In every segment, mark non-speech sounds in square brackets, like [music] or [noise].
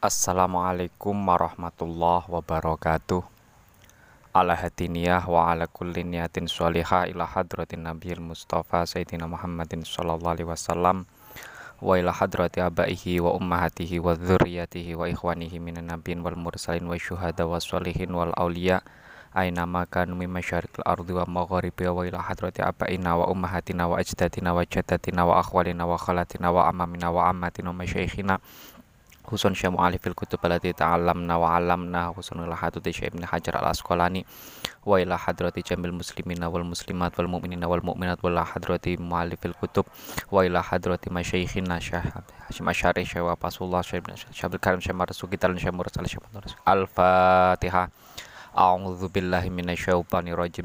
Assalamualaikum warahmatullahi wabarakatuh. Ala hatiniyah wa ala kulli niyatin sholihah ila hadratin nabiyil mustafa sayyidina Muhammadin sallallahu alaihi wasallam wa ila hadrati abaihi wa ummahatihi wa dzurriyyatihi wa ikhwanihi minan nabiyyin wal mursalin wa syuhada wa sholihin wal auliya aina makanu min masyariqil ardi wa magharibi wa ila hadrati abaina wa ummahatina wa ajdadina wa jaddatina wa akhwalina wa khalatina wa amamina wa ammatina wa masyayikhina Husun Syekh Mu'alifil Kutub Alati Ta'alamna wa alamna Husun Ilahatuti Syekh Ibn Hajar Al-Asqalani. Wa ila hadrati jamil muslimina wal muslimat wal mu'minina wal mu'minat. Wa ila hadrati Mu'alifil Kutub Wa ila hadrati masyaikhina Syekh Hashim Asyari Syekh Wapasullah Syekh Syekh Karim Syekh Marzuki Talun Syekh Mursal Syekh Al-Fatihah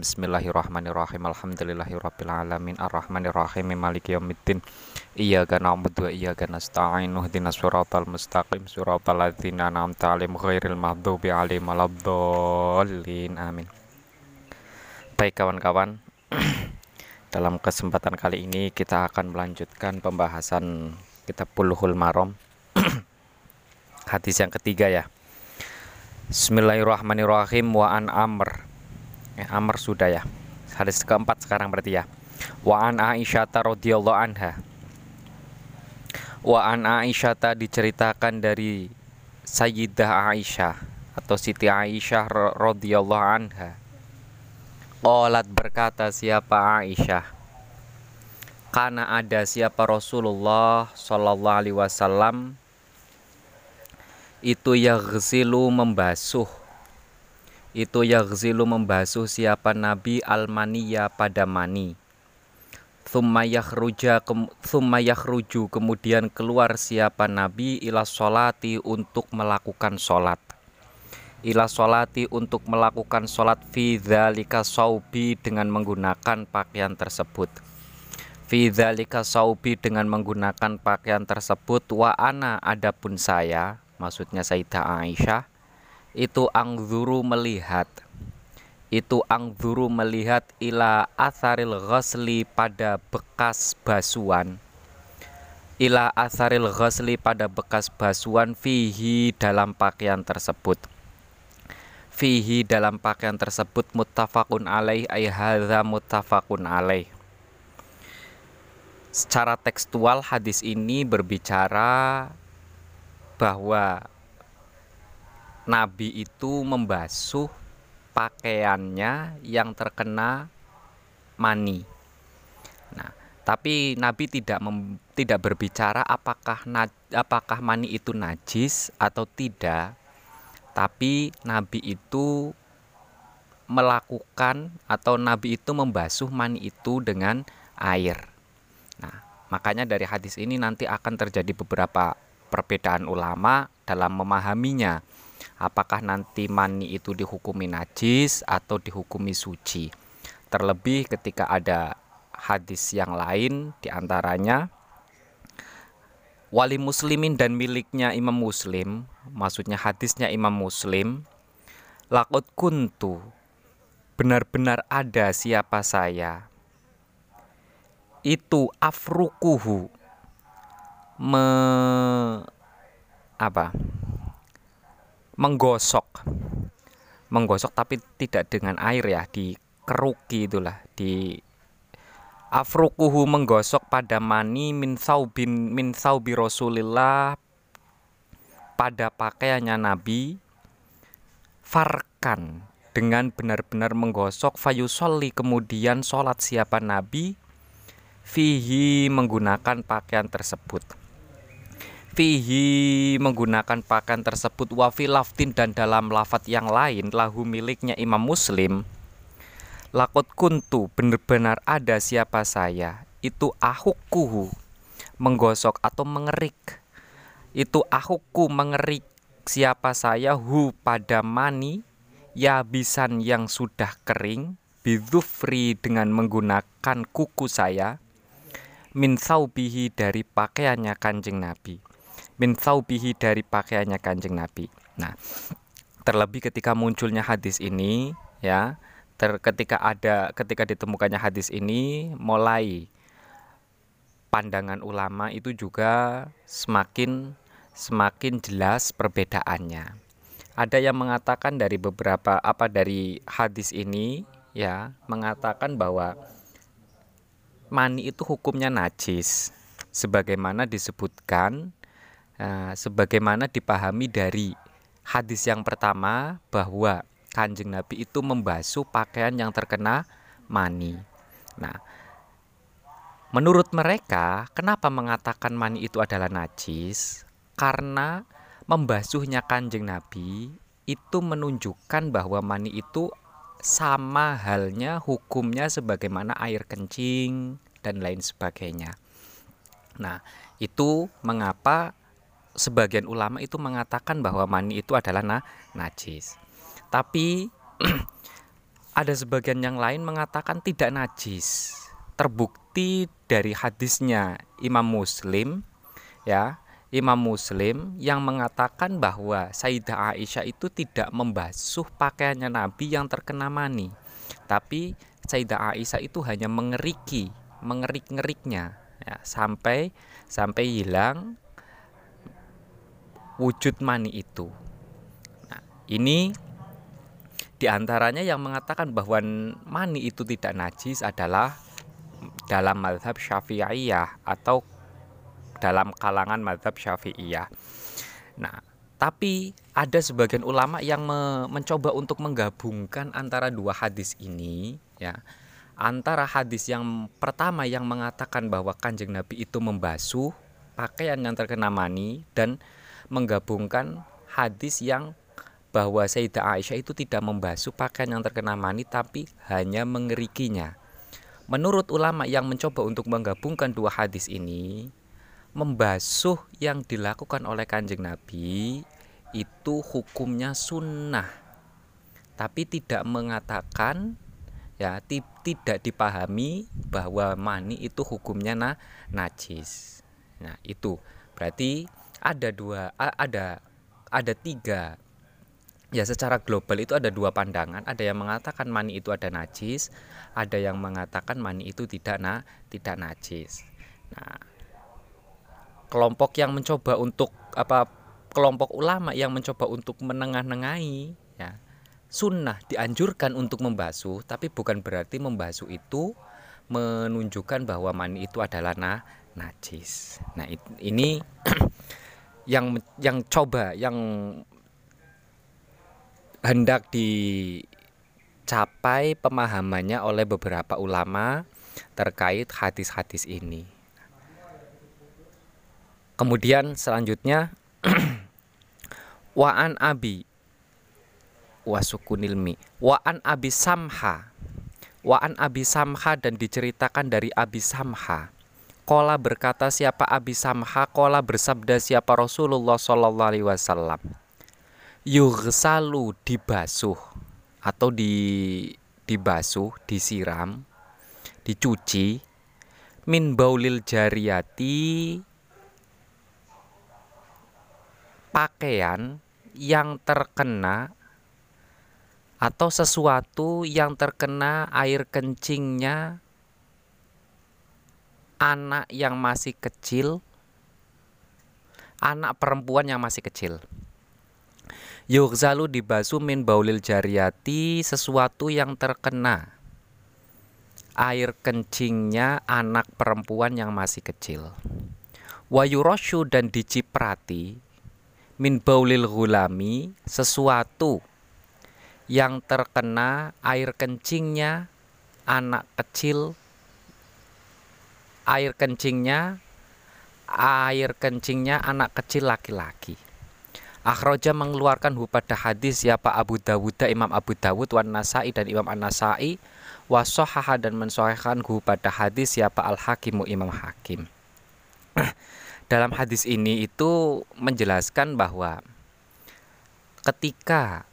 Bismillahirrahmanirrahim. Alhamdulillahirabbil alamin arrahmanir rahim maliki yaumiddin. Iyyaka na'budu wa iyyaka nasta'in. Mustaqim. Ladzina an'amta 'alaihim ghairil maghdubi 'alaihim waladdallin. Amin. Baik kawan-kawan, [clears throat] dalam kesempatan kali ini kita akan melanjutkan pembahasan kitab Bulughul Maram. [clears throat] Hadis yang ketiga ya. Bismillahirrahmanirrahim wa an Amr. Eh, Amr sudah ya. Hadis keempat sekarang berarti ya. Wa an Aisyah radhiyallahu anha. Wa an Aisyah diceritakan dari Sayyidah Aisyah atau Siti Aisyah radhiyallahu anha. Qalat berkata siapa Aisyah? Karena ada siapa Rasulullah sallallahu alaihi wasallam itu yaghsilu membasuh. Itu yaghsilu membasuh siapa nabi almaniya pada mani. Thumma yakhruja yakhruju kemudian keluar siapa nabi ila solati untuk melakukan solat ila solati untuk melakukan solat fi dzalika saubi dengan menggunakan pakaian tersebut. Fi dzalika saubi dengan menggunakan pakaian tersebut wa ana adapun saya maksudnya Sayyidah Aisyah itu angzuru melihat itu angzuru melihat ila asaril ghasli pada bekas basuhan ila asaril ghasli pada bekas basuhan fihi dalam pakaian tersebut. Fihi dalam pakaian tersebut muttafaqun alaih ay hadza muttafaqun alaih. Secara tekstual hadis ini berbicara bahwa Nabi itu membasuh pakaiannya yang terkena mani. Nah, tapi Nabi tidak mem, tidak berbicara apakah apakah mani itu najis atau tidak. Tapi Nabi itu melakukan atau Nabi itu membasuh mani itu dengan air. Nah, makanya dari hadis ini nanti akan terjadi beberapa perbedaan ulama dalam memahaminya. Apakah nanti mani itu dihukumi najis atau dihukumi suci? Terlebih ketika ada hadis yang lain di antaranya wali muslimin dan miliknya imam muslim maksudnya hadisnya imam muslim lakot kuntu benar-benar ada siapa saya itu afrukuhu me apa? Menggosok. Menggosok tapi tidak dengan air ya di keruki itulah di afrukuhu menggosok pada mani min saubin min saubi rasulillah pada pakaiannya nabi farkan dengan benar-benar menggosok fayusolli kemudian sholat siapa nabi fihi menggunakan pakaian tersebut fihi menggunakan pakaian tersebut wafi laftin dan dalam lafat yang lain lahu miliknya Imam Muslim. Lakot kuntu benar-benar ada siapa saya? Itu ahukuhu menggosok atau mengerik? Itu ahuku mengerik siapa saya? Hu pada mani yabisan yang sudah kering bidufri dengan menggunakan kuku saya min saubihi dari pakaiannya kanjeng Nabi min thaubihi dari pakaiannya Kanjeng Nabi. Nah, terlebih ketika munculnya hadis ini ya, ter ketika ada ketika ditemukannya hadis ini mulai pandangan ulama itu juga semakin semakin jelas perbedaannya. Ada yang mengatakan dari beberapa apa dari hadis ini ya mengatakan bahwa mani itu hukumnya najis sebagaimana disebutkan uh, sebagaimana dipahami dari hadis yang pertama bahwa Kanjeng Nabi itu membasuh pakaian yang terkena mani. Nah, menurut mereka, kenapa mengatakan mani itu adalah najis? Karena membasuhnya Kanjeng Nabi itu menunjukkan bahwa mani itu sama halnya hukumnya sebagaimana air kencing dan lain sebagainya. Nah, itu mengapa sebagian ulama itu mengatakan bahwa mani itu adalah na najis. Tapi [clears throat] ada sebagian yang lain mengatakan tidak najis. Terbukti dari hadisnya Imam Muslim ya, Imam Muslim yang mengatakan bahwa Sayyidah Aisyah itu tidak membasuh pakaiannya Nabi yang terkena mani. Tapi Sayyidah Aisyah itu hanya mengeriki, mengerik-ngeriknya ya, sampai sampai hilang wujud mani itu. Nah, ini di antaranya yang mengatakan bahwa mani itu tidak najis adalah dalam madhab syafi'iyah atau dalam kalangan madhab syafi'iyah. Nah, tapi ada sebagian ulama yang me mencoba untuk menggabungkan antara dua hadis ini, ya antara hadis yang pertama yang mengatakan bahwa kanjeng Nabi itu membasuh pakaian yang terkena mani dan menggabungkan hadis yang bahwa Sayyidah Aisyah itu tidak membasuh pakaian yang terkena mani tapi hanya mengerikinya. Menurut ulama yang mencoba untuk menggabungkan dua hadis ini, membasuh yang dilakukan oleh kanjeng Nabi itu hukumnya sunnah, tapi tidak mengatakan ya tidak dipahami bahwa mani itu hukumnya na najis. Nah, itu berarti ada dua ada ada tiga. Ya secara global itu ada dua pandangan. Ada yang mengatakan mani itu ada najis ada yang mengatakan mani itu tidak na tidak najis. Nah kelompok yang mencoba untuk apa kelompok ulama yang mencoba untuk menengah-nengahi ya sunnah dianjurkan untuk membasuh tapi bukan berarti membasuh itu menunjukkan bahwa mani itu adalah na najis. Nah, ini [clears throat] yang yang coba yang hendak dicapai pemahamannya oleh beberapa ulama terkait hadis-hadis ini. Kemudian selanjutnya [clears throat] Wa'an Abi wasukunil mi wa an abi samha wa an abi samha dan diceritakan dari abi samha Kola berkata siapa Abi Samha Kola bersabda siapa Rasulullah Sallallahu Alaihi Wasallam? Yughsalu dibasuh Atau di dibasuh, disiram Dicuci Min baulil jariyati Pakaian yang terkena atau sesuatu yang terkena air kencingnya anak yang masih kecil, anak perempuan yang masih kecil. Yughzalu dibasu min baulil jariyati sesuatu yang terkena air kencingnya anak perempuan yang masih kecil. Wayuroshu dan diciprati min baulil gulami sesuatu yang terkena air kencingnya anak kecil air kencingnya air kencingnya anak kecil laki-laki. Akhroja mengeluarkan pada hadis siapa Abu Dawud Imam Abu Dawud wan Nasai dan Imam An Nasai wasohaha dan mensohkan pada hadis siapa Al Hakimu Imam Hakim. [clears throat] Dalam hadis ini itu menjelaskan bahwa ketika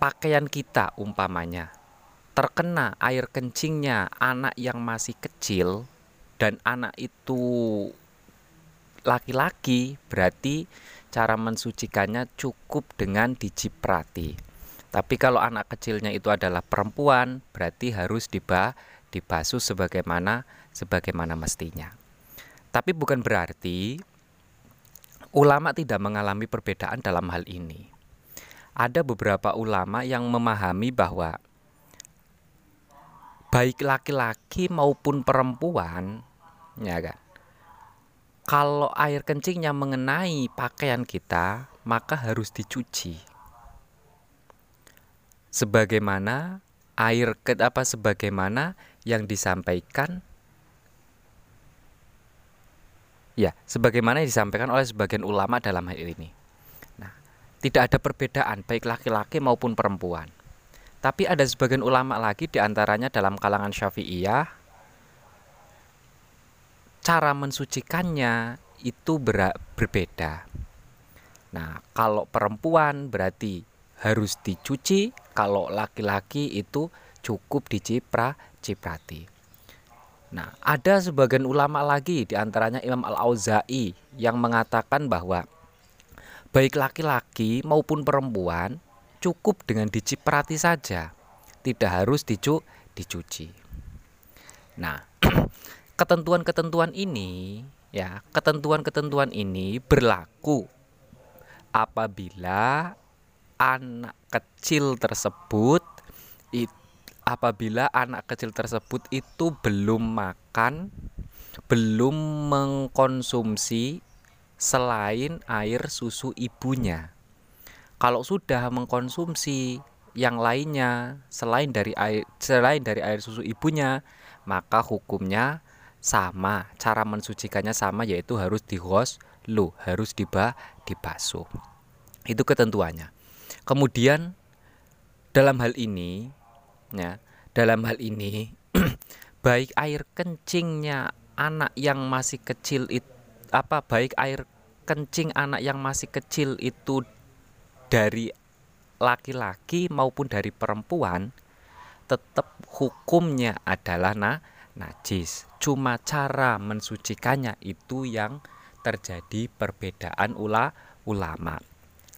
pakaian kita umpamanya terkena air kencingnya anak yang masih kecil dan anak itu laki-laki berarti cara mensucikannya cukup dengan diciprati. Tapi kalau anak kecilnya itu adalah perempuan, berarti harus dibah dibasuh sebagaimana sebagaimana mestinya. Tapi bukan berarti ulama tidak mengalami perbedaan dalam hal ini. Ada beberapa ulama yang memahami bahwa baik laki-laki maupun perempuan, ya kan, kalau air kencingnya mengenai pakaian kita, maka harus dicuci. Sebagaimana air ke apa sebagaimana yang disampaikan ya, sebagaimana yang disampaikan oleh sebagian ulama dalam hal ini. Nah, tidak ada perbedaan baik laki-laki maupun perempuan. Tapi ada sebagian ulama lagi di antaranya dalam kalangan Syafi'iyah cara mensucikannya itu ber berbeda. Nah, kalau perempuan berarti harus dicuci, kalau laki-laki itu cukup dicipra ciprati. Nah, ada sebagian ulama lagi di antaranya Imam Al-Auza'i yang mengatakan bahwa baik laki-laki maupun perempuan cukup dengan diciprati saja, tidak harus dicu dicuci. Nah, [clears throat] ketentuan-ketentuan ini ya, ketentuan-ketentuan ini berlaku apabila anak kecil tersebut it, apabila anak kecil tersebut itu belum makan, belum mengkonsumsi selain air susu ibunya. Kalau sudah mengkonsumsi yang lainnya selain dari air selain dari air susu ibunya, maka hukumnya sama cara mensucikannya sama yaitu harus dihos lu harus diba dibasuh. Itu ketentuannya. Kemudian dalam hal ini ya dalam hal ini [clears throat] baik air kencingnya anak yang masih kecil itu apa baik air kencing anak yang masih kecil itu dari laki-laki maupun dari perempuan tetap hukumnya adalah nah najis. Cuma cara mensucikannya itu yang terjadi perbedaan ula ulama.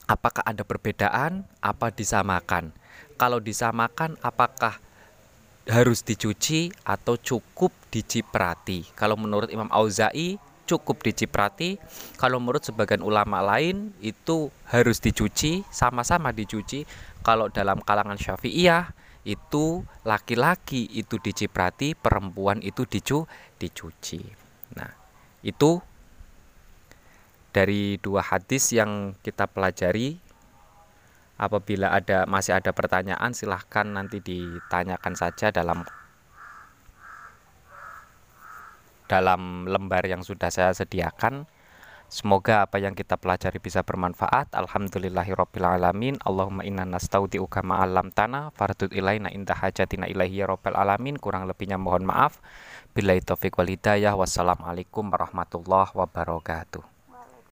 Apakah ada perbedaan? Apa disamakan? Kalau disamakan, apakah harus dicuci atau cukup diciprati? Kalau menurut Imam Auza'i cukup diciprati. Kalau menurut sebagian ulama lain itu harus dicuci, sama-sama dicuci. Kalau dalam kalangan Syafi'iyah itu laki-laki itu diciprati, perempuan itu dicu dicuci. Nah, itu dari dua hadis yang kita pelajari. Apabila ada masih ada pertanyaan silahkan nanti ditanyakan saja dalam dalam lembar yang sudah saya sediakan. Semoga apa yang kita pelajari bisa bermanfaat. Alhamdulillahirrabbilalamin. Allahumma inna nastaudi'uka ma'alam tanah. Fardud ilaina indah hajatina ilahi ya rabbil alamin. Kurang lebihnya mohon maaf. Bila taufiq wal hidayah. Wassalamualaikum warahmatullahi wabarakatuh.